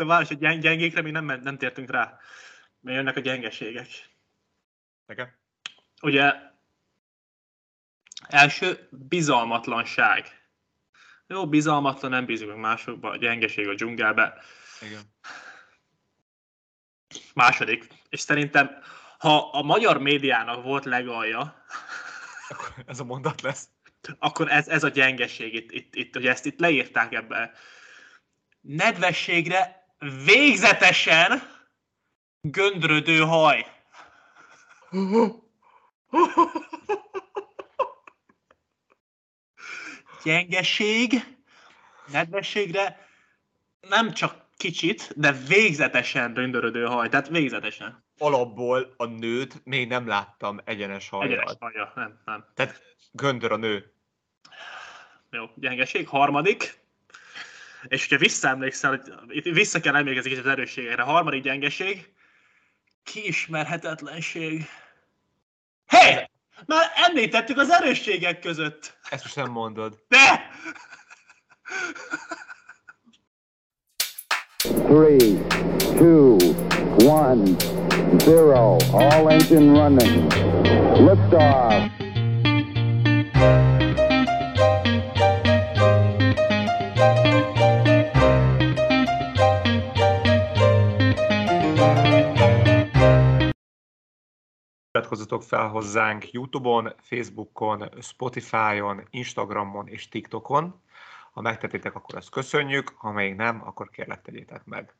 De várj, hogy gyeng- gyengékre még nem, nem tértünk rá. Mert jönnek a gyengeségek. Nekem? Ugye első bizalmatlanság. Jó, bizalmatlan, nem bízunk másokba, a gyengeség a dzsungelbe. Igen. Második, és szerintem, ha a magyar médiának volt legalja, Akkor ez a mondat lesz. akkor ez, ez a gyengeség itt, itt, itt, hogy ezt itt leírták ebbe. Nedvességre végzetesen göndrödő haj. Gyengeség, nedvességre nem csak kicsit, de végzetesen göndrödő haj. Tehát végzetesen. Alapból a nőt még nem láttam egyenes hajjal. Egyenes haja, nem, nem. Tehát göndör a nő. Jó, gyengeség. Harmadik, és hogyha visszaemlékszel, hogy itt vissza kell emlékezni az erősségekre. Harmadik gyengeség, kiismerhetetlenség. Hé! Hey! Már említettük az erősségek között. Ezt most nem mondod. De! Three, two, one, zero. All engine running. Liftoff. Iratkozzatok fel hozzánk YouTube-on, Facebookon, Spotify-on, Instagramon és TikTokon. Ha megtetitek, akkor azt köszönjük, ha még nem, akkor kérlek tegyétek meg.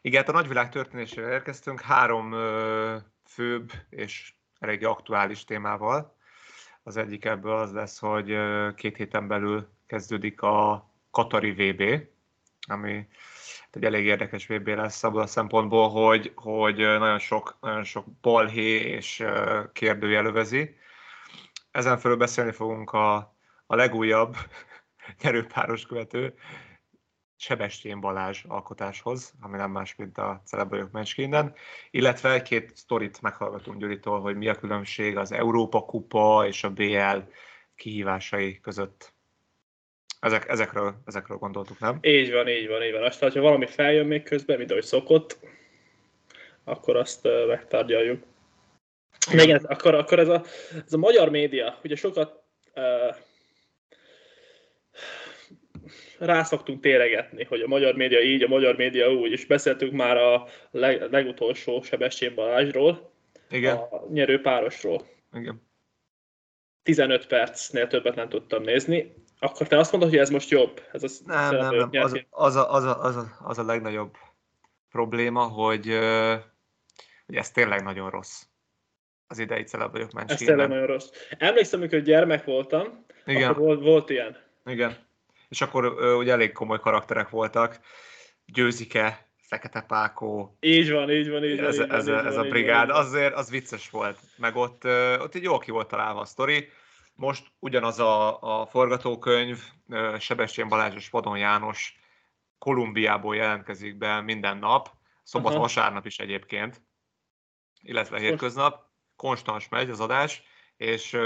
Igen, hát a nagyvilág történésére érkeztünk három ö, főbb és eléggé aktuális témával. Az egyik ebből az lesz, hogy két héten belül kezdődik a Katari VB, ami egy elég érdekes VB lesz abból a szempontból, hogy, hogy nagyon sok, nagyon sok balhé és kérdőjelövezi. Ezen felül beszélni fogunk a, a legújabb nyerőpáros követő Sebestyén Balázs alkotáshoz, ami nem más, mint a Celebajok Mencskinden, illetve egy-két sztorit meghallgatunk Gyuritól, hogy mi a különbség az Európa Kupa és a BL kihívásai között. Ezek, ezekről, ezekről gondoltuk, nem? Így van, így van, így van. Aztán, ha valami feljön még közben, mint ahogy szokott, akkor azt megtárgyaljuk. De igen, akkor, akkor ez, a, ez a magyar média, ugye sokat uh, rászoktunk téregetni, hogy a magyar média így, a magyar média úgy, és beszéltünk már a leg, legutolsó Sebestyén Balázsról, Igen. a nyerő párosról. Igen. 15 percnél többet nem tudtam nézni. Akkor te azt mondod, hogy ez most jobb? Ez az Nem, nem, nem. Az, az, a, az, a, az, a, az a legnagyobb probléma, hogy, hogy ez tényleg nagyon rossz. Az idei celebajok Ez tényleg nagyon rossz. Emlékszem, amikor gyermek voltam, Igen. akkor volt, volt ilyen. Igen. És akkor ugye elég komoly karakterek voltak. Győzike, Fekete Pákó, Így van, így van, így van. ez, így van, ez, így van, ez így a brigád, van. azért az vicces volt. Meg ott, ott így jól ki volt találva a sztori. Most ugyanaz a, a forgatókönyv, Sebestyén Balázs és Vadon János Kolumbiából jelentkezik be minden nap, szombat, Aha. vasárnap is egyébként, illetve hétköznap, konstans megy az adás, és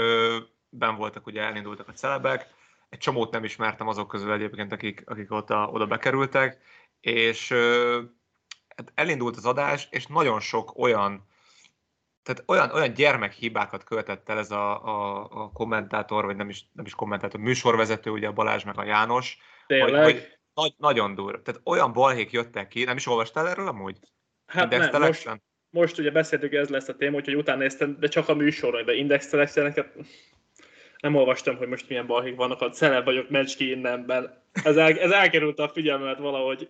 ben voltak, ugye elindultak a celebek, egy csomót nem ismertem azok közül egyébként, akik, akik ott a, oda bekerültek, és hát elindult az adás, és nagyon sok olyan tehát olyan, olyan gyermekhibákat követett el ez a, a, a kommentátor, vagy nem is, nem is kommentátor, műsorvezető, ugye a Balázs meg a János, Tényleg? hogy, hogy nagy, nagyon durva. Tehát olyan balhék jöttek ki, nem is olvastál erről amúgy? hát Index nem, most, most ugye beszéltük, ez lesz a téma, úgyhogy utána néztem, de csak a műsoron, de Index Selectioneket nem olvastam, hogy most milyen balhék vannak, a celeb vagyok Mecski innenben. Ez, el, ez elkerült a figyelmemet valahogy.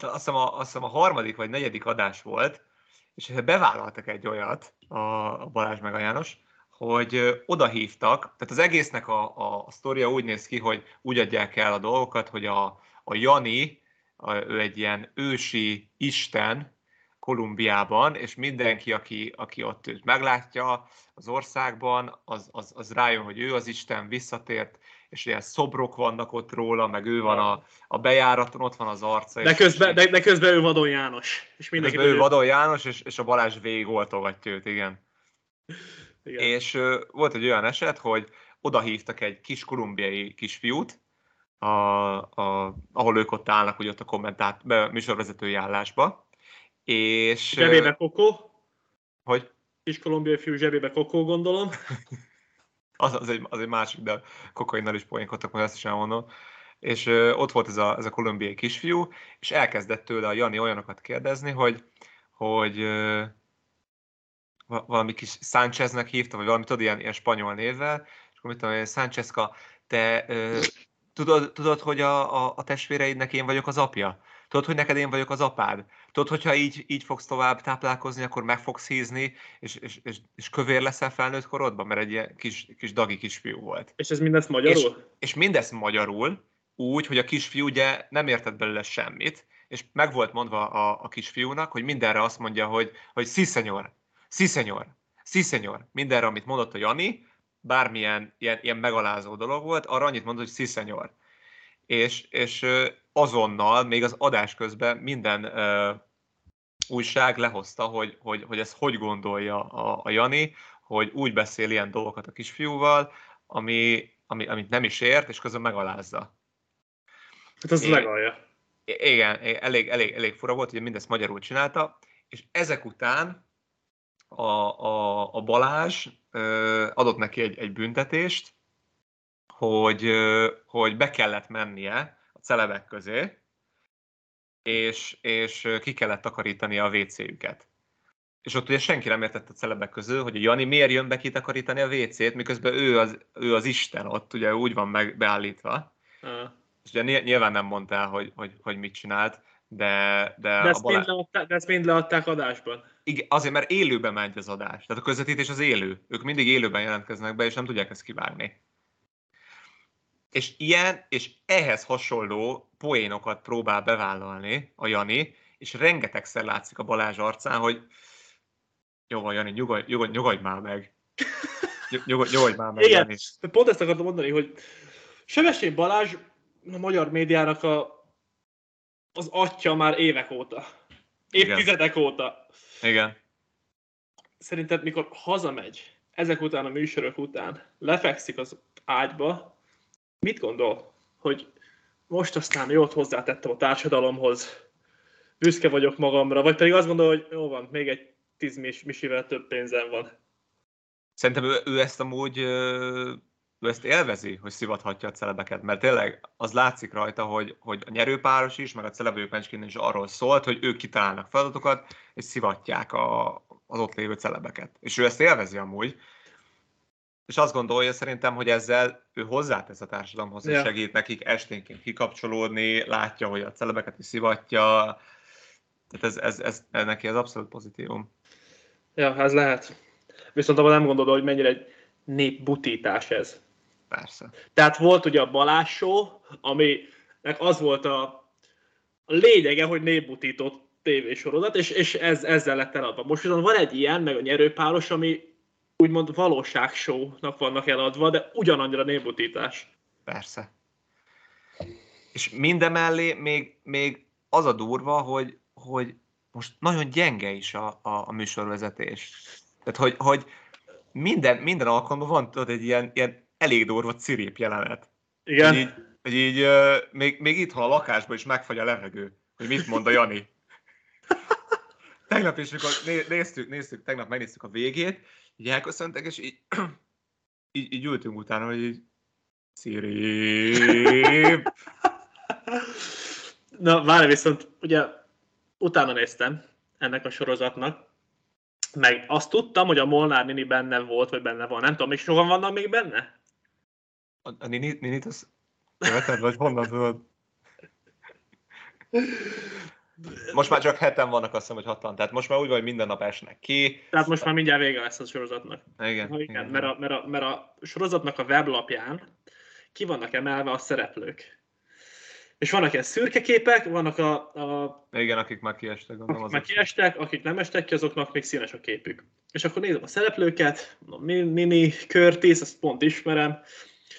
azt hiszem, a, azt hiszem a harmadik vagy negyedik adás volt, és bevállaltak egy olyat, a, Balázs meg a János, hogy oda hívtak, tehát az egésznek a, a, a sztoria úgy néz ki, hogy úgy adják el a dolgokat, hogy a, a Jani, a, ő egy ilyen ősi isten Kolumbiában, és mindenki, aki, aki ott őt meglátja az országban, az, az, az rájön, hogy ő az Isten, visszatért, és ilyen szobrok vannak ott róla, meg ő van a, a bejáraton, ott van az arca. De közben, de, de közben ő Vadon János. És mindenki Közben ő Vadon János, és, és a Balázs végig oltogatja őt, igen. Igen. És ö, volt egy olyan eset, hogy oda hívtak egy kis kolumbiai kisfiút, a, a, ahol ők ott állnak, hogy ott a kommentát, be, műsorvezetői állásba. És... Zsebébe kokó, Hogy? kis kolumbiai fiú zsebébe kokó, gondolom. Az, az, egy, az egy másik, de kokainnal is poénkodtak, majd ezt is elmondom. És ö, ott volt ez a, ez a kolumbiai kisfiú, és elkezdett tőle a Jani olyanokat kérdezni, hogy, hogy ö, va- valami kis Sáncheznek hívta, vagy valami, tudod, ilyen, ilyen spanyol névvel, és akkor mit tudom én, Sánchezka, te ö, tudod, tudod, hogy a, a, a testvéreidnek én vagyok az apja? Tudod, hogy neked én vagyok az apád? Tudod, hogyha így, így fogsz tovább táplálkozni, akkor meg fogsz hízni, és, és, és, és kövér leszel felnőtt korodban? Mert egy ilyen kis, kis dagi kisfiú volt. És ez mindezt magyarul? És mindezt magyarul, úgy, hogy a kisfiú ugye nem értett belőle semmit, és meg volt mondva a, a kisfiúnak, hogy mindenre azt mondja, hogy, hogy sí, senyor, sí, senyor, sí, senyor. Mindenre, amit mondott a Jani, bármilyen ilyen, ilyen megalázó dolog volt, arra annyit mondott, hogy sí, senyor. És, és azonnal, még az adás közben minden ö, újság lehozta, hogy, hogy, hogy ezt hogy gondolja a, a Jani, hogy úgy beszél ilyen dolgokat a kisfiúval, ami, ami, amit nem is ért, és közben megalázza. Hát az legalja. Igen, elég, elég, elég fura volt, hogy mindezt magyarul csinálta, és ezek után a, a, a Balázs ö, adott neki egy, egy büntetést, hogy, ö, hogy be kellett mennie celebek közé, és, és ki kellett takarítani a WC-üket. És ott ugye senki nem értett a celebek közül, hogy Jani miért jön be kitakarítani a WC-t, miközben ő az, ő az Isten ott, ugye úgy van meg beállítva. Ah. És ugye ny- nyilván nem mondta el, hogy, hogy, hogy mit csinált, de, de, De ezt, mind Balázs... leadták, de ezt mind leadták adásban. Igen, azért, mert élőben megy az adás. Tehát a közvetítés az élő. Ők mindig élőben jelentkeznek be, és nem tudják ezt kivágni. És ilyen, és ehhez hasonló poénokat próbál bevállalni a Jani, és rengetegszer látszik a Balázs arcán, hogy jó van, Jani, nyugodj, nyugodj, nyugodj már meg. Nyugodj, nyugodj, már meg, Igen. Jani. Pont ezt akartam mondani, hogy Sebestyén Balázs a magyar médiának a, az atya már évek óta. Évtizedek óta. Igen. Szerinted, mikor hazamegy, ezek után a műsorok után, lefekszik az ágyba, mit gondol, hogy most aztán jót hozzátettem a társadalomhoz, büszke vagyok magamra, vagy pedig azt gondol, hogy jó van, még egy tíz mis- misivel több pénzem van. Szerintem ő, ő ezt amúgy ő ezt élvezi, hogy szivathatja a celebeket, mert tényleg az látszik rajta, hogy, hogy a nyerőpáros is, meg a celebők mencsként is arról szólt, hogy ők kitalálnak feladatokat, és szivatják a, az ott lévő celebeket. És ő ezt élvezi amúgy. És azt gondolja szerintem, hogy ezzel ő hozzátesz a társadalomhoz, és Ja. segít nekik esténként kikapcsolódni, látja, hogy a celebeket is szivatja. Tehát ez, ez, ez, ez neki ez abszolút pozitívum. Ja, ez lehet. Viszont abban nem gondolod, hogy mennyire egy népbutítás ez. Persze. Tehát volt ugye a Balázs show, aminek az volt a, a lényege, hogy népbutított tévésorozat, és, és ez, ezzel lett eladva. Most viszont van egy ilyen, meg a nyerőpáros, ami úgymond valóságshow-nak vannak eladva, de ugyanannyira népbutítás. Persze. És mindemellé még, még az a durva, hogy, hogy most nagyon gyenge is a, a, a műsorvezetés. Tehát, hogy, hogy minden, minden alkalommal van tudod, egy ilyen, ilyen elég durva cirép jelenet. Igen. Hogy így, hogy így uh, még, még itthon a lakásban is megfagy a levegő, hogy mit mond a Jani. Tegnap is, mikor né- néztük, néztük, tegnap megnéztük a végét, így elköszöntek, és így, így, így ültünk utána, hogy így cirép. Na, várj viszont, ugye utána néztem ennek a sorozatnak, meg azt tudtam, hogy a Molnár Nini benne volt, vagy benne van. Nem tudom, még sokan vannak még benne? A, a Nini, Ninit az követed, vagy honnan tudod? Most már csak heten vannak, azt hiszem, hogy hatan. Tehát most már úgy van, hogy minden nap esnek ki. Tehát most már mindjárt vége lesz a sorozatnak. Igen. Ha igen, mert a, mert, a, mert a sorozatnak a weblapján ki vannak emelve a szereplők. És vannak ilyen szürke képek, vannak a, a Igen, akik már kiestek, gondolom. akik már kiestek, akik nem estek ki, azoknak még színes a képük. És akkor nézem a szereplőket, mondom, Mi- Nini, Curtis, azt pont ismerem,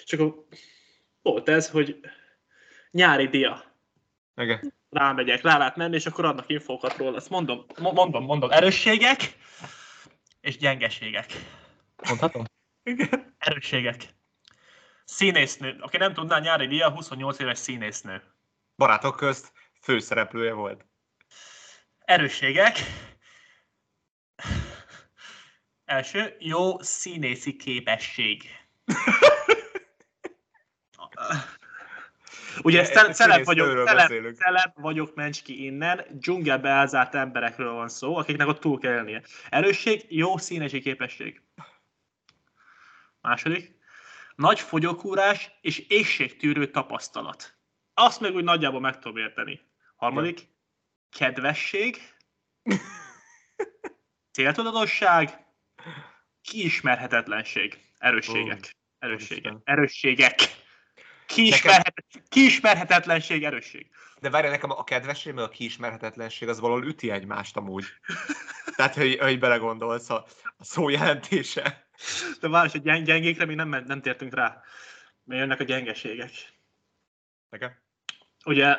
és akkor volt ez, hogy nyári dia. Igen. Rámegyek, rá lehet menni, és akkor adnak infókat róla. Ezt mondom, mo- mondom, mondom, erősségek és gyengeségek. Mondhatom? Igen. Erősségek. Színésznő. Aki nem tudná, nyári Lia 28 éves színésznő. Barátok közt főszereplője volt. Erősségek. Első, jó színészi képesség. Ugye Egy szel- celeb vagyok, celeb vagyok Mencski innen, dzsungelbe elzárt emberekről van szó, akiknek ott túl kell élnie. Erősség, jó színesi képesség. Második, nagy fogyókúrás és ésségtűrő tapasztalat. Azt meg úgy nagyjából meg tudom érteni. Harmadik, kedvesség, céltudatosság, kiismerhetetlenség. Erősségek. Erősségek. Erősségek. Kiismerhet, kiismerhetetlenség, erősség. De várj, nekem a kedvesség, meg a kiismerhetetlenség az valahol üti egymást amúgy. Tehát, hogy, hogy belegondolsz a, a szó jelentése. De várj, hogy gyeng- gyengékre még nem, nem tértünk rá. Mert jönnek a gyengeségek. Nekem? Ugye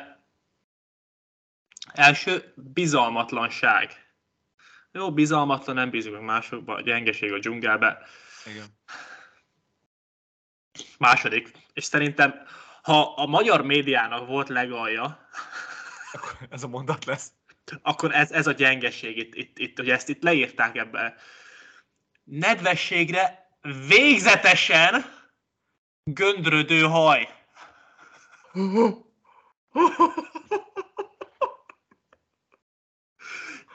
első bizalmatlanság. Jó, bizalmatlan, nem bízunk másokba, a gyengeség a dzsungelbe. Igen. Második, és szerintem, ha a magyar médiának volt legalja, Akkor ez a mondat lesz. akkor ez, ez a gyengeség itt, itt, itt, hogy ezt itt leírták ebbe. Nedvességre végzetesen göndrödő haj.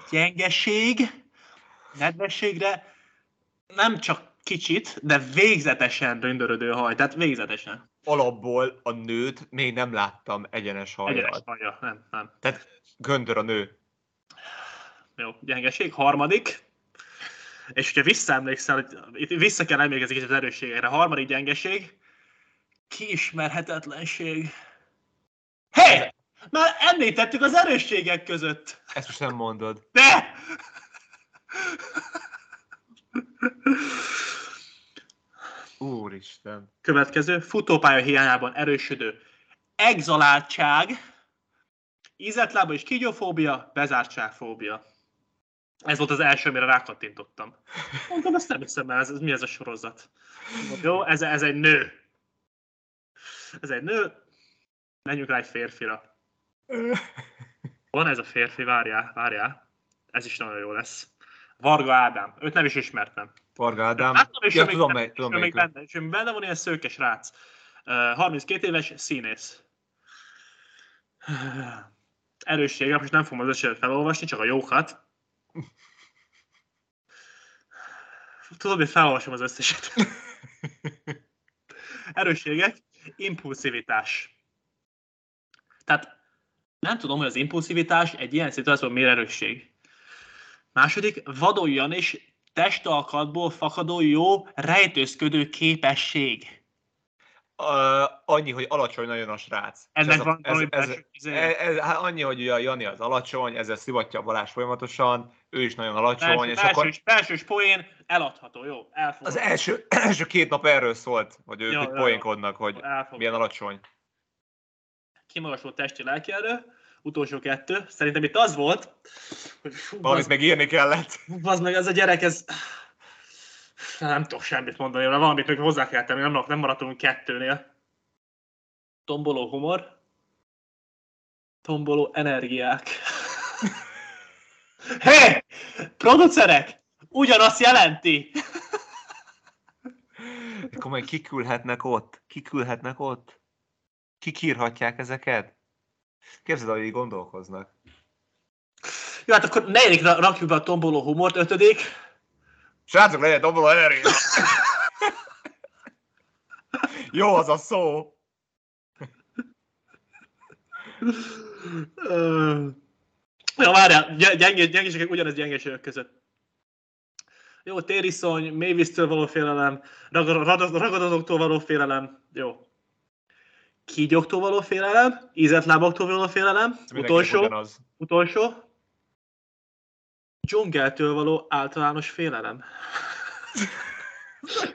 Gyengeség, nedvességre nem csak kicsit, de végzetesen göndrödő haj. Tehát végzetesen. Alapból a nőt még nem láttam egyenes Egyenes hajjal. haja, nem, nem. Tehát göndör a nő. Jó, gyengeség. Harmadik. És hogyha visszaemlékszel, itt vissza kell emlékezni az erősségekre. Harmadik gyengeség. Kiismerhetetlenség. Hé! Hey! Már említettük az erősségek között. Ezt most nem mondod. De! Úristen. Következő. Futópálya hiányában erősödő. Exaláltság. Ízetlába és kígyófóbia, bezártságfóbia. Ez volt az első, amire rákattintottam. Mondtam, ezt nem hiszem ez, ez mi ez a sorozat? Jó, ez, ez egy nő. Ez egy nő. Menjünk rá egy férfira. Van ez a férfi, várjál, várjál. Ez is nagyon jó lesz. Varga Ádám. Őt nem is ismertem. Varga Ádám. Láttam, és Ja, még, tudom, benne, mely, tudom még benne, és benne van ilyen szőkes rác. Uh, 32 éves, színész. Erőssége, most nem fogom az összeset felolvasni, csak a jókat. Tudod, hogy felolvasom az összeset. Erősségek, impulszivitás. Tehát nem tudom, hogy az impulszivitás egy ilyen szituációban miért erősség. Második, vadoljan és testalkatból fakadó jó rejtőzködő képesség. Uh, annyi, hogy alacsony nagyon a srác. Ennek ez a- van ez, valami ez, belső ez, ez, hát annyi, hogy ugye a Jani az alacsony, ezzel szivatja a Balázs folyamatosan, ő is nagyon alacsony, Belső, és akkor belsős, belsős poén eladható, jó, elfogom. az első, első két nap erről szólt, hogy ők Ja, poénkodnak, hogy elfogom. milyen alacsony. Kimagasló testi lelkielő, utolsó kettő. Szerintem itt az volt, hogy fú, Valamit meg írni kellett. bazd meg, ez a gyerek, ez... Nem tudok semmit mondani, mert valamit még hozzá kell tenni, nem, nem maradtunk kettőnél. Tomboló humor. Tomboló energiák. Hé! Hey! Producerek! Ugyanazt jelenti! Komolyan kikülhetnek ott? Kikülhetnek ott? Kikírhatják ezeket? Képzeld, hogy így gondolkoznak. Jó, hát akkor negyedik ra- rakjuk be a tomboló humort, ötödik. Srácok, legyen doboló energia! Jó az a szó! Ja, várjál, gy- gyengés, gyengeségek ugyanez gyengeségek között. Jó, tériszony, mélyvíztől való félelem, ragad- ragad- ragadozóktól való félelem, jó. Kígyóktól való félelem, ízetlábaktól való félelem, Ez utolsó, utolsó, dzsungeltől való általános félelem.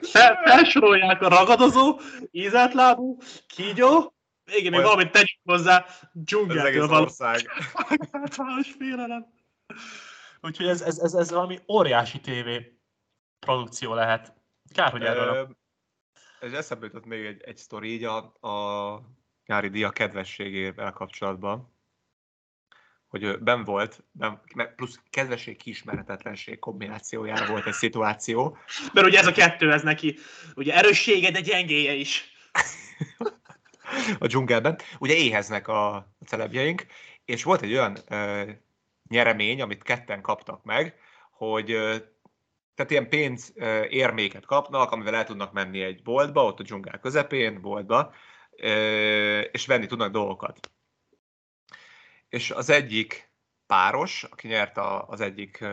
Fel, felsorolják a ragadozó, ízetlábú, kígyó, végén még Olyan- valamit tegyünk hozzá, dzsungeltől való ország. általános félelem. Úgyhogy ez, ez, ez, ez valami óriási tévé produkció lehet. Kár, hogy erről Ez eszembe jutott még egy, egy sztori így a, a nyári dia kedvességével kapcsolatban, hogy ben volt, ben, plusz kedvesség kiismeretetlenség kombinációjára volt egy szituáció. Mert ugye ez a kettő, ez neki, ugye erőssége, de gyengéje is. a dzsungelben. Ugye éheznek a, celebjeink, és volt egy olyan ö, nyeremény, amit ketten kaptak meg, hogy tehát ilyen pénz érméket kapnak, amivel el tudnak menni egy boltba, ott a dzsungel közepén, boltba, és venni tudnak dolgokat. És az egyik páros, aki nyert az egyik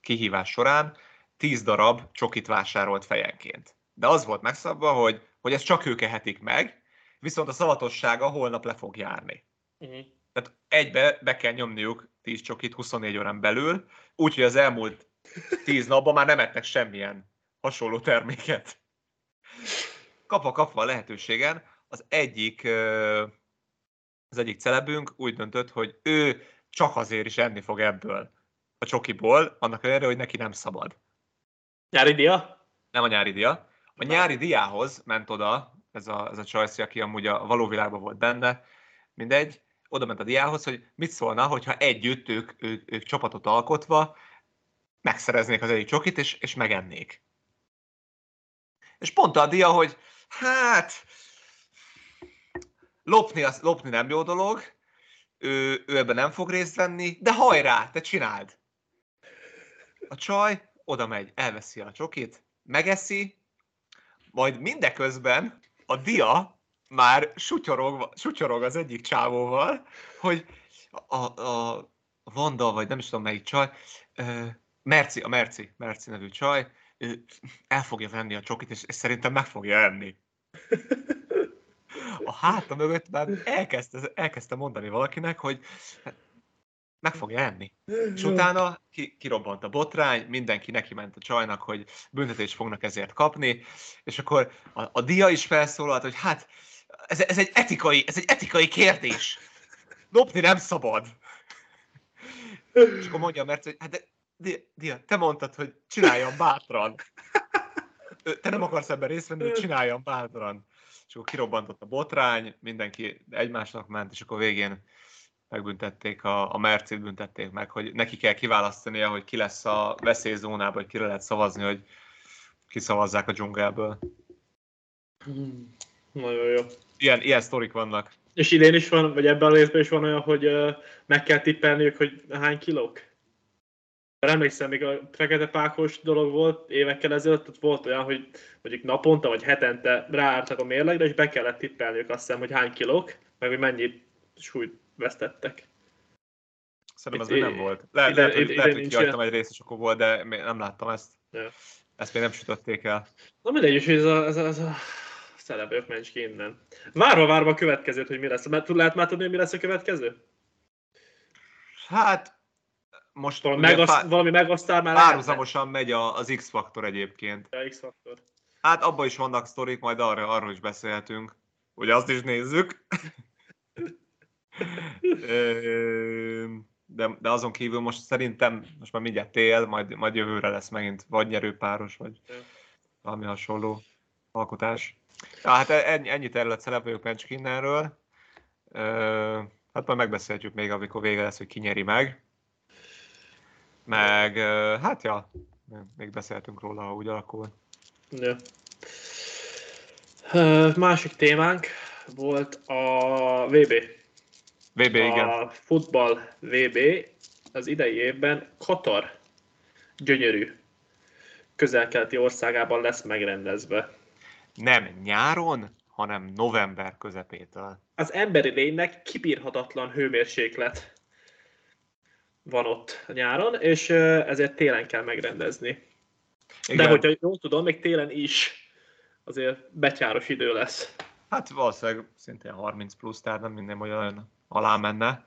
kihívás során, 10 darab csokit vásárolt fejenként. De az volt megszabva, hogy hogy ezt csak ők ehetik meg, viszont a szavatossága holnap le fog járni. Uh-huh. Tehát egybe be kell nyomniuk 10 csokit 24 órán belül, úgyhogy az elmúlt 10 napban már nem ettek semmilyen hasonló terméket. Kapva kapva a lehetőségen, az egyik, az egyik celebünk úgy döntött, hogy ő csak azért is enni fog ebből a csokiból, annak ellenére, hogy neki nem szabad. Nyári dia? Nem a nyári dia. A nyári diához ment oda, ez a, ez a Csajci, aki amúgy a való világban volt benne, mindegy, oda ment a diához, hogy mit szólna, hogyha együtt ők, ők, ők csapatot alkotva megszereznék az egyik csokit, és, és megennék. És pont a dia, hogy hát lopni, az, lopni nem jó dolog, ő, ő ebben nem fog részt venni, de hajrá, te csináld! A csaj oda megy, elveszi a csokit, megeszi, majd mindeközben a dia már sutyorog, sutyorog az egyik csávóval, hogy a, a, Vanda, vagy nem is tudom melyik csaj, Merci, a Merci, Merci nevű csaj, el fogja venni a csokit, és, és szerintem meg fogja enni. A háta mögött már elkezdte, elkezdte mondani valakinek, hogy meg fogja enni. És utána ki, kirobbant a botrány, mindenki neki ment a csajnak, hogy büntetést fognak ezért kapni, és akkor a, a dia is felszólalt, hogy hát ez, ez, egy etikai, ez egy etikai kérdés. Lopni nem szabad. És akkor mondja mert hogy hát de, dia, dia, te mondtad, hogy csináljam bátran. Te nem akarsz ebben részt venni, hogy csináljam bátran. És akkor kirobbantott a botrány, mindenki egymásnak ment, és akkor végén megbüntették, a, a Mercét büntették meg, hogy neki kell kiválasztania, hogy ki lesz a veszélyzónában, hogy kire lehet szavazni, hogy kiszavazzák a dzsungelből. Hmm. Nagyon jó. Ilyen, ilyen sztorik vannak. És idén is van, vagy ebben a részben is van olyan, hogy uh, meg kell tippelniük, hogy hány kilók? Mert emlékszem, még a fekete pákos dolog volt évekkel ezelőtt, ott volt olyan, hogy mondjuk naponta vagy hetente ráálltak a mérlegre, és be kellett tippelniük azt hiszem, hogy hány kilók, meg hogy mennyi súlyt vesztettek. Szerintem ez nem volt. Le, ide, lehet, hogy, ide, lehet, hogy egy részt, és akkor volt, de nem láttam ezt. Ja. Ezt még nem sütötték el. Na mindegy, és ez a, ez a, ez a szereplők mencs ki innen. Várva, várva a következőt, hogy mi lesz. Mert lehet már tudni, hogy mi lesz a következő? Hát, most valami, megaszt, pár, valami megasztál már Párhuzamosan megy a, az X-faktor egyébként. Ja, X-faktor. Hát abban is vannak sztorik, majd arra, arról is beszélhetünk. Ugye azt is nézzük. de, de azon kívül most szerintem, most már mindjárt tél, majd, majd jövőre lesz megint vagy nyerőpáros, vagy valami hasonló alkotás. Ja, hát ennyi, ennyit erről a szereplők Mencskinnerről. Hát majd megbeszélhetjük még, amikor vége lesz, hogy ki nyeri meg. Meg, hát ja, még beszéltünk róla, ha úgy alakul. Ja. Másik témánk volt a VB. VB, a igen. A futball VB az idei évben Katar gyönyörű közelkeleti országában lesz megrendezve. Nem nyáron, hanem november közepétől. Az emberi lénynek kibírhatatlan hőmérséklet van ott nyáron, és ezért télen kell megrendezni. Igen. De hogyha jól tudom, még télen is azért betyáros idő lesz. Hát valószínűleg szintén 30 plusz, tehát nem minden olyan alá menne.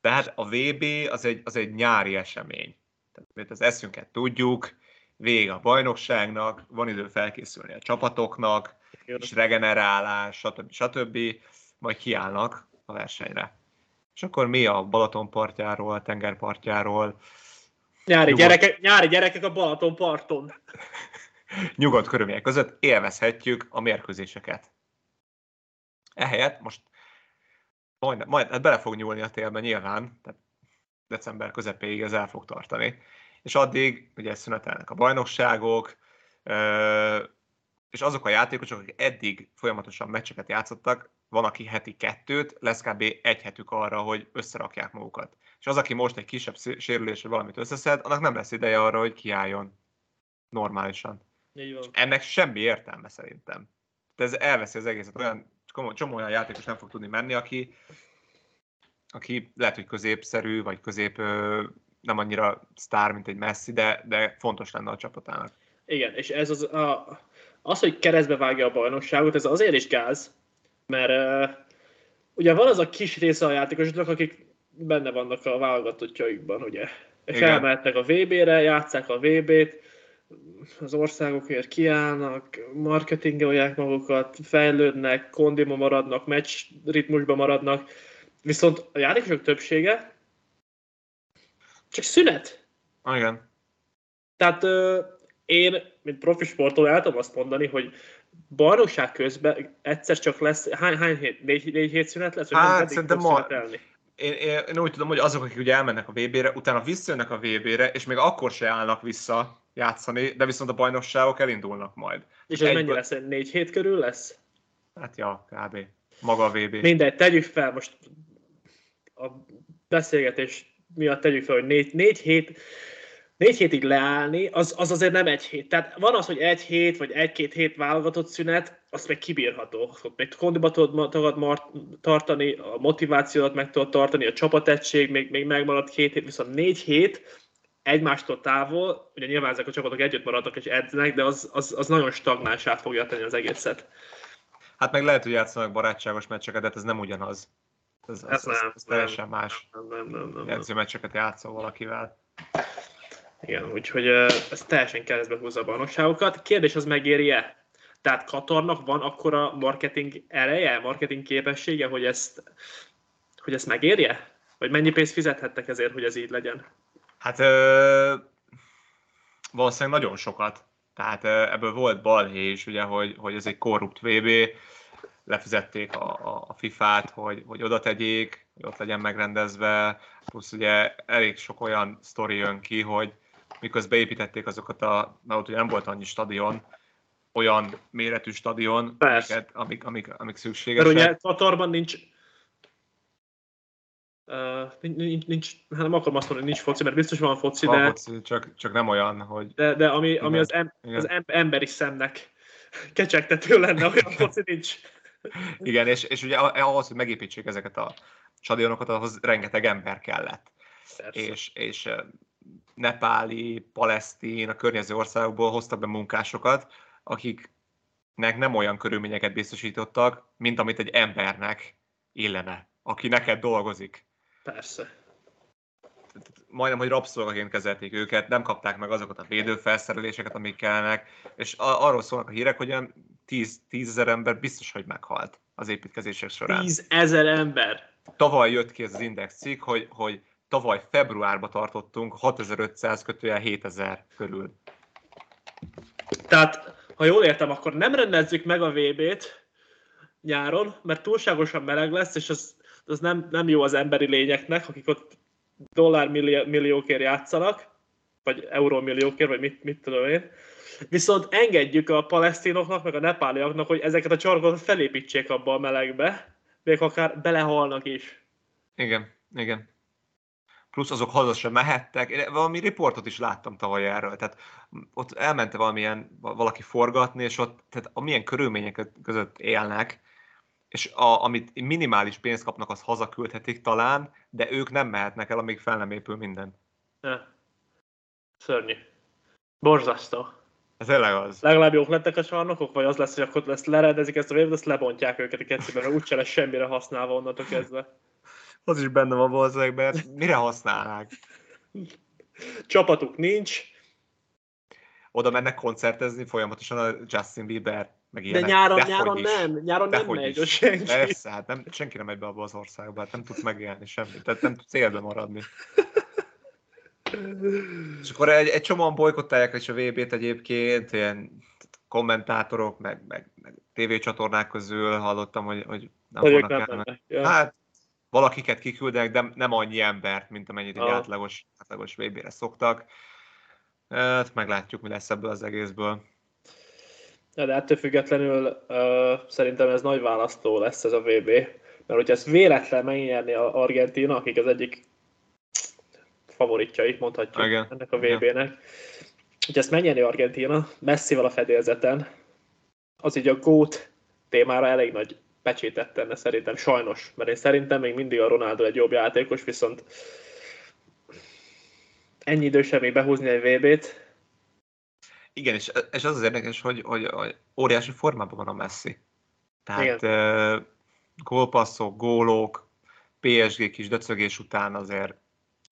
De hát a VB az egy, az egy nyári esemény. Tehát az eszünket tudjuk, vége a bajnokságnak, van idő felkészülni a csapatoknak, és regenerálás, stb. stb. Majd kiállnak a versenyre. És akkor mi a Balaton partjáról, a tengerpartjáról? Nyári, gyereke, nyári gyerekek a Balaton parton. nyugodt körülmények között élvezhetjük a mérkőzéseket. Ehelyett most majd, majd hát bele fog nyúlni a télbe nyilván, tehát december közepéig ez el fog tartani. És addig ugye szünetelnek a bajnokságok, és azok a játékosok, akik eddig folyamatosan meccseket játszottak, van, aki heti kettőt, lesz kb. egy hetük arra, hogy összerakják magukat. És az, aki most egy kisebb sérülésre valamit összeszed, annak nem lesz ideje arra, hogy kiálljon normálisan. Így van. És ennek semmi értelme szerintem. De ez elveszi az egészet. Olyan csomó, csomó olyan játékos nem fog tudni menni, aki, aki lehet, hogy középszerű, vagy közép nem annyira sztár, mint egy Messi, de, de fontos lenne a csapatának. Igen, és ez az, a, az, hogy keresztbe vágja a bajnokságot, ez azért is gáz, mert uh, ugye van az a kis része a játékosoknak, akik benne vannak a válogatottjaikban, ugye. És Igen. elmehetnek a VB-re, játszák a VB-t, az országokért kiállnak, marketingolják magukat, fejlődnek, kondima maradnak, meccs ritmusba maradnak, viszont a játékosok többsége csak szünet. Igen. Tehát én, mint profi sportoló el tudom azt mondani, hogy bajnokság közben egyszer csak lesz, hány, hány hét, négy, négy hét szünet lesz? vagy Hát, meddig szerintem ma-? Én, én, én úgy tudom, hogy azok, akik ugye elmennek a VB-re, utána visszajönnek a VB-re, és még akkor se állnak vissza játszani, de viszont a bajnokságok elindulnak majd. És ez Egy- mennyi lesz? Négy hét körül lesz? Hát ja, kb. Maga a VB. Mindegy, tegyük fel most a beszélgetés miatt tegyük fel, hogy négy, négy hét négy hétig leállni, az, az azért nem egy hét. Tehát van az, hogy egy hét, vagy egy-két hét válogatott szünet, azt még kibírható. Ott még kondiba tudod ma- tudod mar- tartani, a motivációt meg tudod tartani, a csapategység még, még megmarad két hét, viszont négy hét egymástól távol, ugye nyilván ezek a csapatok együtt maradnak és edzenek, de az, az, az nagyon stagnánsá fogja tenni az egészet. Hát meg lehet, hogy játszanak barátságos meccseket, de hát ez nem ugyanaz. Ez, ez, Hát ez, nem, ez teljesen más. Nem, nem, nem, nem, nem. Edzőmeccseket játszol valakivel. Igen, úgyhogy ez teljesen keresztbe húzza a bajnokságokat. Kérdés az megéri-e? Tehát Katarnak van akkora marketing ereje, marketing képessége, hogy ezt, hogy ezt megérje? Vagy mennyi pénzt fizethettek ezért, hogy ez így legyen? Hát ö, valószínűleg nagyon sokat. Tehát ebből volt balhé is, ugye, hogy, hogy ez egy korrupt VB, lefizették a, a, a FIFA-t, hogy, hogy oda tegyék, hogy ott legyen megrendezve, plusz ugye elég sok olyan sztori jön ki, hogy miközben építették azokat a, mert ott ugye nem volt annyi stadion, olyan méretű stadion, Persze. amiket, amik, amik, amik Mert szükségesek. ugye Katarban nincs Uh, nincs, nincs, hát nem akarom azt mondani, hogy nincs foci, mert biztos van foci, Van de, foci, csak, csak nem olyan, hogy de, de ami, ami Igen. az, em, Igen. az em, emberi szemnek kecsegtető lenne, olyan foci nincs. Igen, és, és ugye ahhoz, hogy megépítsék ezeket a stadionokat, ahhoz rengeteg ember kellett. Persze. És, és nepáli, palesztin, a környező országokból hoztak be munkásokat, akiknek nem olyan körülményeket biztosítottak, mint amit egy embernek illene, aki neked dolgozik. Persze. Majdnem, hogy rabszolgaként kezelték őket, nem kapták meg azokat a védőfelszereléseket, amik kellene, és arról szólnak a hírek, hogy olyan 10 ezer ember biztos, hogy meghalt az építkezések során. Tízezer ember. tavaly jött ki ez az index cikk, hogy, hogy tavaly februárban tartottunk 6500 kötőjel 7000 körül. Tehát, ha jól értem, akkor nem rendezzük meg a VB-t nyáron, mert túlságosan meleg lesz, és az, az nem, nem jó az emberi lényeknek, akik ott dollármilliókért játszanak, vagy eurómilliókért, vagy mit, mit tudom én. Viszont engedjük a palesztinoknak, meg a nepáliaknak, hogy ezeket a csarkokat felépítsék abba a melegbe, még akár belehalnak is. Igen, igen. Plusz azok haza sem mehettek. Én valami riportot is láttam tavaly erről. Tehát ott elmente valamilyen, valaki forgatni, és ott tehát amilyen körülmények között élnek, és a, amit minimális pénzt kapnak, az hazaküldhetik talán, de ők nem mehetnek el, amíg fel nem épül minden. Ne. Szörnyű. Borzasztó. Ez tényleg az. legalább jók lettek a csarnokok, vagy az lesz, hogy akkor ezt lerendezik ezt a vévet, azt lebontják őket a kettőben, mert úgyse lesz semmire használva onnantól kezdve. Az is benne van valószínűleg, mert mire használnák? Csapatuk nincs, Oda mennek koncertezni folyamatosan a Justin Bieber, meg de ilyenek. nyáron, Dehogy nyáron is. nem, nyáron nem Dehogy megy is. senki. Persze, hát nem, senki nem megy be abba az országba, hát nem tudsz megélni semmit, tehát nem tudsz életben maradni. És akkor egy, egy csomóan bolykottálják is a VB-t egyébként, ilyen kommentátorok, meg, meg, meg tévécsatornák közül hallottam, hogy, hogy nem Hogy ők fognak nem mennek. Ja. Hát valakiket kiküldenek, de nem annyi embert, mint amennyit egy átlagos, átlagos VB-re szoktak. Hát meglátjuk, mi lesz ebből az egészből. Ja, de ettől függetlenül uh, szerintem ez nagy választó lesz ez a VB, mert hogyha ezt véletlen megnyerni a Argentina, akik az egyik favoritjai, mondhatjuk Igen. ennek a VB-nek, hogyha ezt megnyerni Argentina, messzivel a fedélzeten, az így a GOAT témára elég nagy pecsétet tenne szerintem, sajnos, mert én szerintem még mindig a Ronaldo egy jobb játékos, viszont ennyi idősen még behúzni egy VB-t, Igen, és, és az az érdekes, hogy, hogy, hogy óriási formában van a Messi. Tehát uh, gólpasszok, gólok, PSG kis döcögés után azért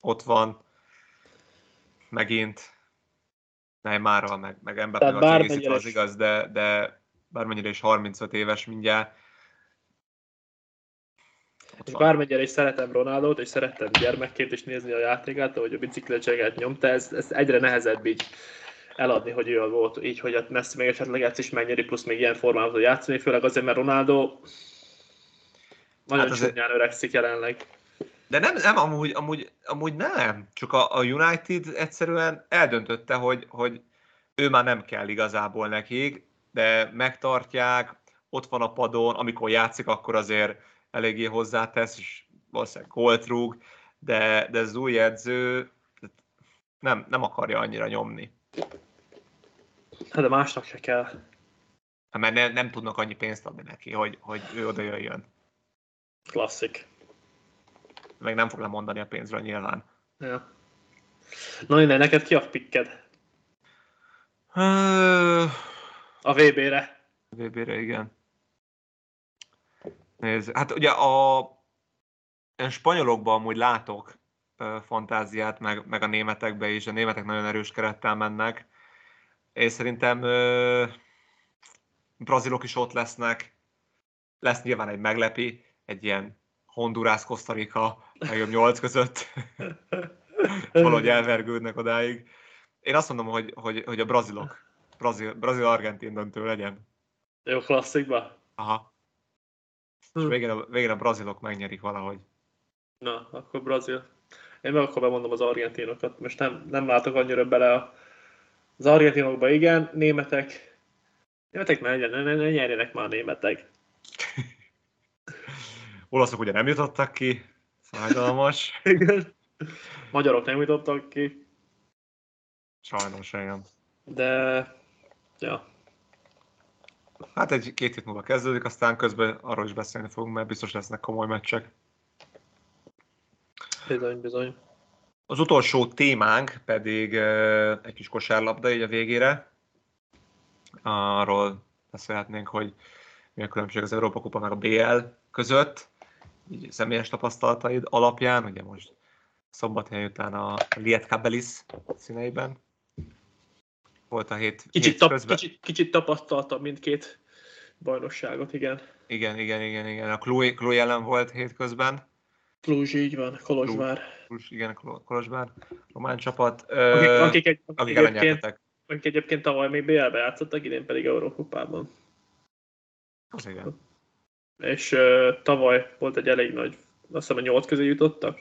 ott van megint Neymarral, meg, meg Tehát az az igaz, de, de bármennyire is 35 éves mindjárt. Ott És bármennyire is szeretem Ronaldot, és szerettem gyermekként is nézni a játékát, ahogy a biciklecseget nyomta, ez, ez egyre nehezebb így eladni, hogy ő volt, így, hogy a Messi még esetleg ezt is megnyeri, plusz még ilyen formában tud játszani, főleg azért, mert Ronaldo nagyon Hát hát azért- csúnyán öregszik jelenleg. De nem, nem amúgy, amúgy, amúgy nem. Csak a, a United egyszerűen eldöntötte, hogy, hogy ő már nem kell igazából nekik, de megtartják, ott van a padon, amikor játszik, akkor azért eléggé hozzátesz, és valószínűleg gólt rúg, de, de az új edző nem, nem akarja annyira nyomni. Hát de másnak se kell. Hát Mert ne, nem tudnak annyi pénzt adni neki, hogy, hogy ő oda jöjjön. Klasszik. Meg nem fog lemondani a pénzről nyilván. Ja. Na innen, neked ki a pikked? A VB-re. VB-re, igen. Nézd, hát ugye a én spanyolokban amúgy látok fantáziát, meg, meg a németekbe is, a németek nagyon erős kerettel mennek. Én szerintem ö, brazilok is ott lesznek, lesz nyilván egy meglepi, egy ilyen Honduras, Costa Rica, legjobb nyolc között, valahogy elvergődnek odáig. Én azt mondom, hogy, hogy, hogy a brazilok, brazil, brazil-argentin döntő legyen. Jó klasszikba? Aha. És Hm. végén a, végén a brazilok megnyerik valahogy. Na, akkor Brazil. Én meg akkor bemondom az argentinokat. Most nem, nem látok annyira bele a, az argentinokba, igen. Németek. Németek ne, ne, ne, ne nyerjenek már a németek. Olaszok ugye nem jutottak ki, fájdalmas. Igen. Magyarok nem jutottak ki, Sajnos igen. de ja, Hát egy két hét múlva kezdődik, aztán közben arról is beszélni fogunk, mert biztos lesznek komoly meccsek. bizony, bizony. Az utolsó témánk pedig eh, egy kis kosárlabda így a végére. Arról beszélhetnénk, hogy mi a különbség az Európa Kupa meg a BL között, így személyes tapasztalataid alapján, ugye most szombathely után a Liet Kabelis színeiben. Volt a hét, Kicsit, hét tap, közben. kicsit, kicsit tapasztaltam mindkét bajnokságot, igen. Igen, igen, igen, igen. A Chloe, Chloe ellen volt hétközben. Kluzs, így van, Kolozsvár. Plus, igen, Kolo- Kolozsvár, román csapat. Akik, Ö, akik, egy, akik egyébként, akik egyébként tavaly még BL-be játszottak, idén pedig Eurókupában. Az igen. és uh, tavaly volt egy elég nagy, azt hiszem a nyolc közé jutottak,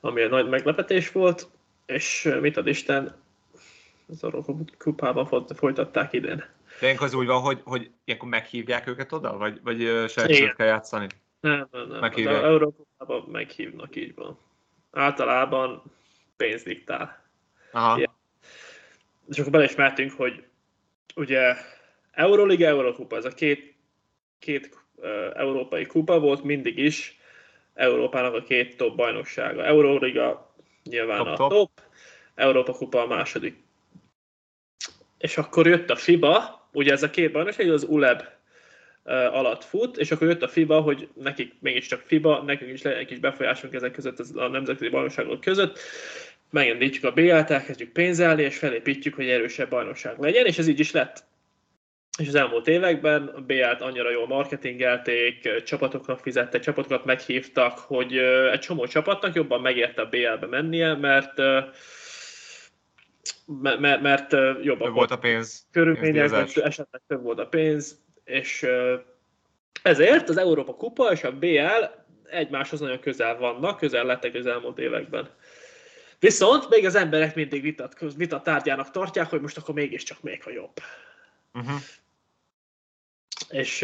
ami egy nagy meglepetés volt, és mit ad Isten, az Európa-kupában fo- folytatták idén. De ilyenkor az úgy van, hogy, hogy ilyenkor meghívják őket oda, vagy, vagy saját kell játszani? Nem, nem, nem. Az. Európában meghívnak, így van. Általában pénz diktál. Aha. Igen. És akkor bele is mehetünk, hogy ugye Euroliga, Eurokupa, ez a két, két uh, európai kupa volt mindig is Európának a két top bajnoksága. Euroliga nyilván Top, a top. top, Európa kupa a második. És akkor jött a FIBA, ugye ez a két bajnokság, az ULEB alatt fut, és akkor jött a FIBA, hogy nekik mégiscsak FIBA, nekünk is egy kis befolyásunk ezek között, a nemzetközi bajnokságok között, megindítjuk a BL-t, elkezdjük pénzelni, és felépítjük, hogy erősebb bajnokság legyen, és ez így is lett. És az elmúlt években a BL-t annyira jól marketingelték, csapatoknak fizettek, csapatokat meghívtak, hogy egy csomó csapatnak jobban megérte a BL-be mennie, mert mert, mert, jobbak Több volt a pénz. körülmények, pénzdíjazás. mert esetleg több volt a pénz, és ezért az Európa Kupa és a BL egymáshoz nagyon közel vannak, közel lettek az elmúlt években. Viszont még az emberek mindig vitat, vitat tárgyának tartják, hogy most akkor mégiscsak még a jobb. Uh-huh. És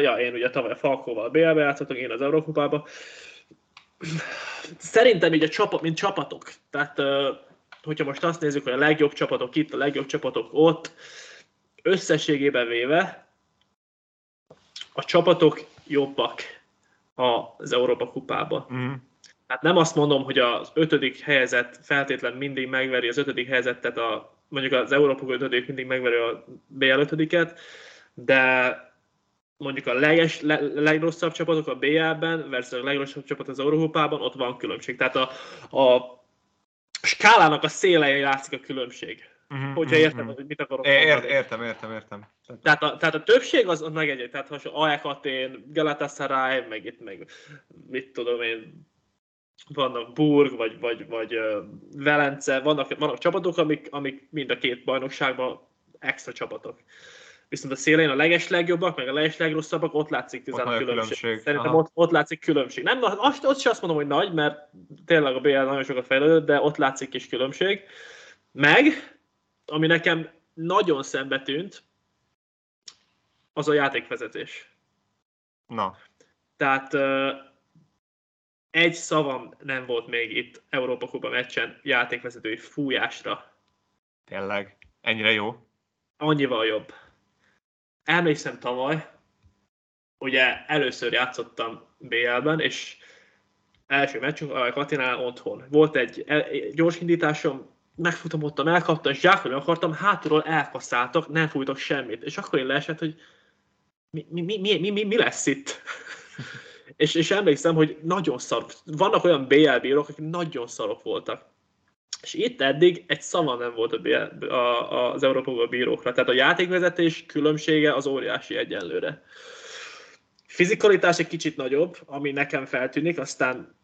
ja, én ugye tavaly a Falkóval BL-be játszottam, én az Eurókupába. Szerintem így a csapat, mint csapatok, tehát hogyha most azt nézzük, hogy a legjobb csapatok itt, a legjobb csapatok ott, összességében véve a csapatok jobbak az Európa kupába. Uh-huh. Hát nem azt mondom, hogy az ötödik helyezett feltétlen mindig megveri az ötödik helyezettet, a, mondjuk az Európa ötödik mindig megveri a BL ötödiket, de mondjuk a leges, le, legrosszabb csapatok a BL-ben versus a legrosszabb csapat az Európában, ott van különbség. Tehát a, a skálának a szélején látszik a különbség. Uh-huh. Hogyha értem, hogy mit akarok Ért, mondani. értem, értem, értem. Tehát a, tehát a többség az, az meg egy, tehát ha AEK Atén, Galatasaray, meg itt meg mit tudom én, vannak Burg, vagy, vagy, vagy uh, Velence, vannak, vannak csapatok, amik, amik mind a két bajnokságban extra csapatok. Viszont a szélén a leges legjobbak, meg a leges legrosszabbak, ott látszik nagy a különbség. különbség. Szerintem Aha. ott, ott látszik különbség. Nem, azt, azt sem azt mondom, hogy nagy, mert tényleg a BL nagyon sokat fejlődött, de ott látszik kis különbség. Meg, ami nekem nagyon szembe tűnt, az a játékvezetés. Na, Tehát egy szavam nem volt még itt Európa Kupa meccsen játékvezetői fújásra. tényleg. Ennyire jó. Annyival jobb. Emlékszem tavaly, ugye először játszottam BL-ben, és első meccsünk a Katinál otthon. Volt egy, egy gyors indításom, megfutamodtam, elkaptam, és zsákolni akartam, hátulról elkasszáltak, nem fújtak semmit. És akkor én leesett, hogy mi, mi, mi, mi, mi, mi, lesz itt? és, és emlékszem, hogy nagyon szar. Vannak olyan BL bírók, akik nagyon szarok voltak. És itt eddig egy szava nem volt a, a, az Európa bírókra. Tehát a játékvezetés különbsége az óriási egyenlőre. Fizikalitás egy kicsit nagyobb, ami nekem feltűnik, aztán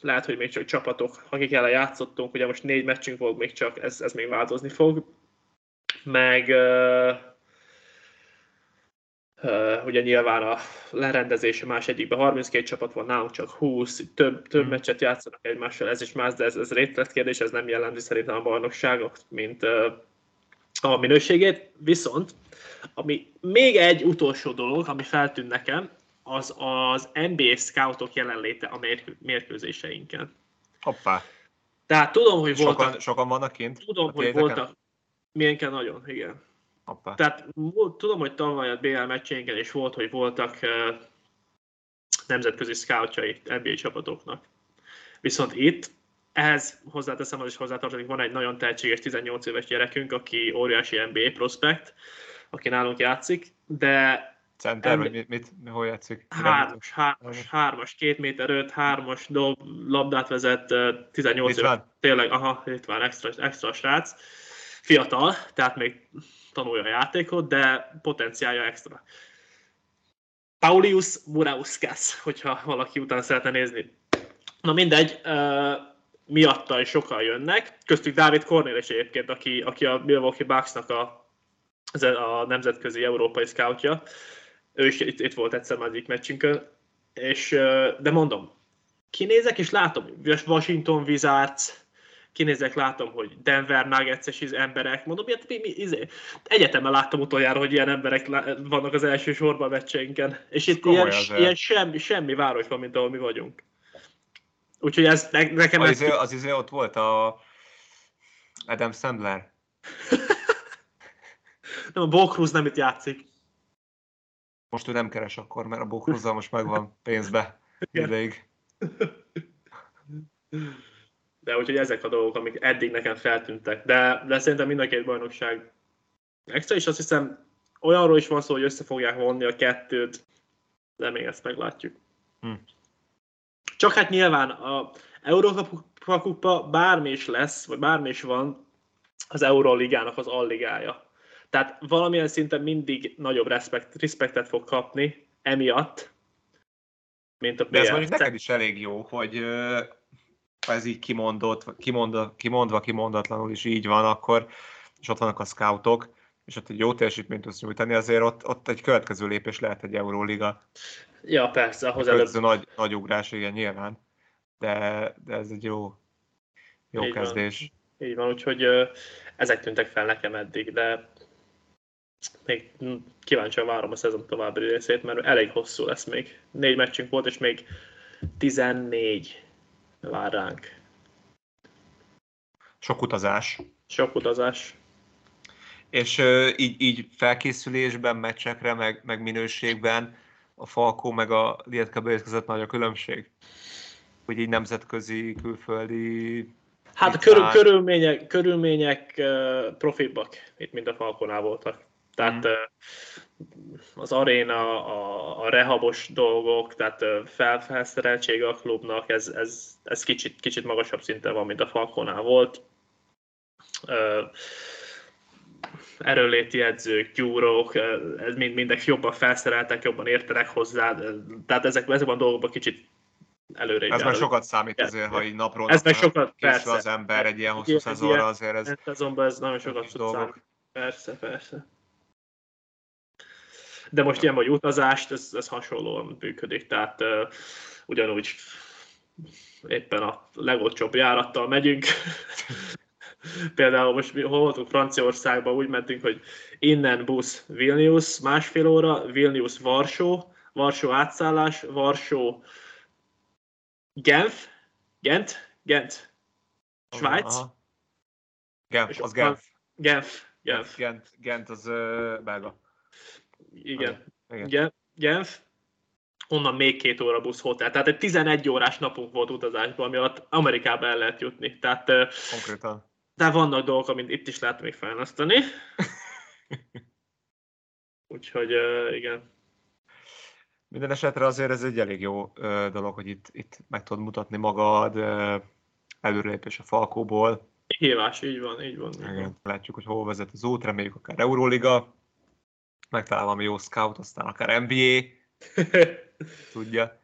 lehet, hogy még csak csapatok, akik ellen játszottunk, ugye most négy meccsünk volt még csak, ez, ez még változni fog. Meg ugye nyilván a lerendezése más egyikben 32 csapat van, nálunk csak 20, több, több Hmm. meccset játszanak egymással, ez is más, de ez, ez részletkérdés, ez nem jellemzi szerintem a bajnokságok, mint a minőségét. Viszont, ami még egy utolsó dolog, ami feltűnt nekem, az az NBA scoutok jelenléte a mérkő, mérkőzéseinken. Hoppá. Tehát tudom, hogy voltak, Sokan, sokan vannak kint? tudom, hogy voltak, milyenken nagyon, igen. Hoppá. Tehát tudom, hogy tavaly a BL meccseinken is volt, hogy voltak nemzetközi scoutjai NBA csapatoknak. Viszont itt ehhez hozzáteszem, az is hozzátartozik, van egy nagyon tehetséges 18 éves gyerekünk, aki óriási NBA prospekt, aki nálunk játszik, de Center, vagy mit, mit, hol játszik? hármas, hármas, hármas, két méter öt, hármas dob, labdát vezet, ö, 18 éves. Tényleg, aha, itt van extra, extra srác. Fiatal, tehát még tanulja a játékot, de potenciálja extra. Paulius Murauskas, hogyha valaki utána szeretne nézni. Na mindegy, uh, miatta is sokan jönnek, köztük Dávid Cornél is egyébként, aki, aki a Milwaukee Bucksnak a, a nemzetközi európai scoutja. Ő is itt, itt volt egyszer már egyik meccsünkön, és, de mondom, kinézek és látom, Washington Wizards, kinézek, látom, hogy Denver Nuggets-es iz- emberek, mondom, ilyet, mi, mi, izé. egyetemen láttam utoljára, hogy ilyen emberek vannak az első sorban a meccseinken, és itt ilyen, azért. ilyen semmi, semmi városban, mint ahol mi vagyunk. Úgyhogy ez ne, nekem Az ez, izé, az izé ott volt a Adam Sandler. nem, a Bo Cruz nem itt játszik. Most ő nem keres akkor, mert a Bókruzzal most megvan pénzbe Igen. ideig. De úgyhogy ezek a dolgok, amik eddig nekem feltűntek. De, de szerintem mind a két bajnokság extra, és azt hiszem olyanról is van szó, hogy össze fogják vonni a kettőt, de még ezt meglátjuk. Hm. Csak hát nyilván a Európa Kupa bármi is lesz, vagy bármi is van, az Euroligának az alligája. Tehát valamilyen szinten mindig nagyobb respekt, respektet fog kapni emiatt, mint a De ez BL. mondjuk neked is elég jó, hogy ez így kimondott, kimondva, kimondva, kimondatlanul is így van, akkor, és ott vannak a scoutok, és ott egy jó teljesítményt tudsz nyújtani, azért ott, ott egy következő lépés lehet egy Euróliga. Ja, persze, ahhoz előbb. előbb. nagy, nagy ugrás, igen, nyilván. De, de ez egy jó, jó Így van. kezdés. Így van, úgyhogy ö, ezek tűntek fel nekem eddig, de még kíváncsian várom a szezon további részét, mert elég hosszú lesz még. Négy meccsünk volt, és még 14 vár ránk. Sok utazás. Sok utazás. És ö, így, így felkészülésben, meccsekre, meg, meg minőségben a Falkó meg a Lietka Bérs között nagy a különbség? Hogy így nemzetközi, külföldi... Hát Itt körül, körülmények, körülmények uh, profibbak, itt mint a Falkonál voltak. Tehát Mhm. Az aréna, a, a rehabos dolgok, tehát uh, fel, felszereltsége a klubnak, ez, ez, ez kicsit, kicsit magasabb szinten van, mint a Falkonál volt. Erőléti edzők, gyúrók, ez mind, mindek jobban felszereltek, jobban értenek hozzá, tehát ezek, ezekben a dolgokban kicsit előre Ez meg járnak. sokat számít azért, ha így napról Ez meg sokat, persze. az ember egy ilyen hosszú szezonra, azért ez Ez szezonban ez nagyon sokat számítani. Persze, persze. De most ilyen vagy utazást, ez, ez hasonlóan működik, tehát uh, ugyanúgy éppen a legolcsóbb járattal megyünk. Például most mi hol voltunk Franciaországban, úgy mentünk, hogy innen busz Vilnius másfél óra, Vilnius Varsó, Varsó átszállás, Varsó Genf, Gent, Gent, Svájc, Aha. Genf, az Genf. Genf, Genf, Gent, Gent az ö, belga. Igen. Igen. Gen- Genf, onnan még két óra busz hotel. Tehát egy 11 órás napunk volt utazásban, ami alatt Amerikába el lehet jutni. Tehát, Konkrétan. de vannak dolgok, amit itt is lehet még fejleszteni. Úgyhogy igen. Minden esetre azért ez egy elég jó dolog, hogy itt, itt meg tudod mutatni magad, előrelépés a Falkóból. Hívás, így van, így van. Így van. Igen. Látjuk, hogy hol vezet az út, reméljük akár Euróliga, megtalál valami jó scout, aztán akár NBA, tudja.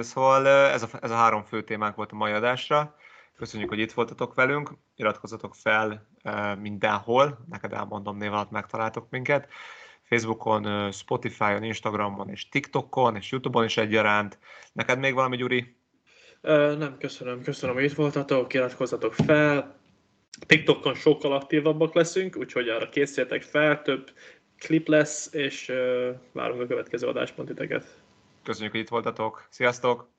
Szóval ez a, ez a három fő témánk volt a mai adásra. Köszönjük, hogy itt voltatok velünk. Iratkozzatok fel mindenhol, neked elmondom név alatt megtaláltok minket. Facebookon, Spotify-on, Instagramon és TikTokon és Youtube-on is egyaránt. Neked még valami, Gyuri? Nem, köszönöm, köszönöm, hogy itt voltatok, iratkozzatok fel. TikTokon sokkal aktívabbak leszünk, úgyhogy arra készüljetek fel, több klip lesz, és várunk a következő adáspontiteket. Köszönjük, hogy itt voltatok. Sziasztok!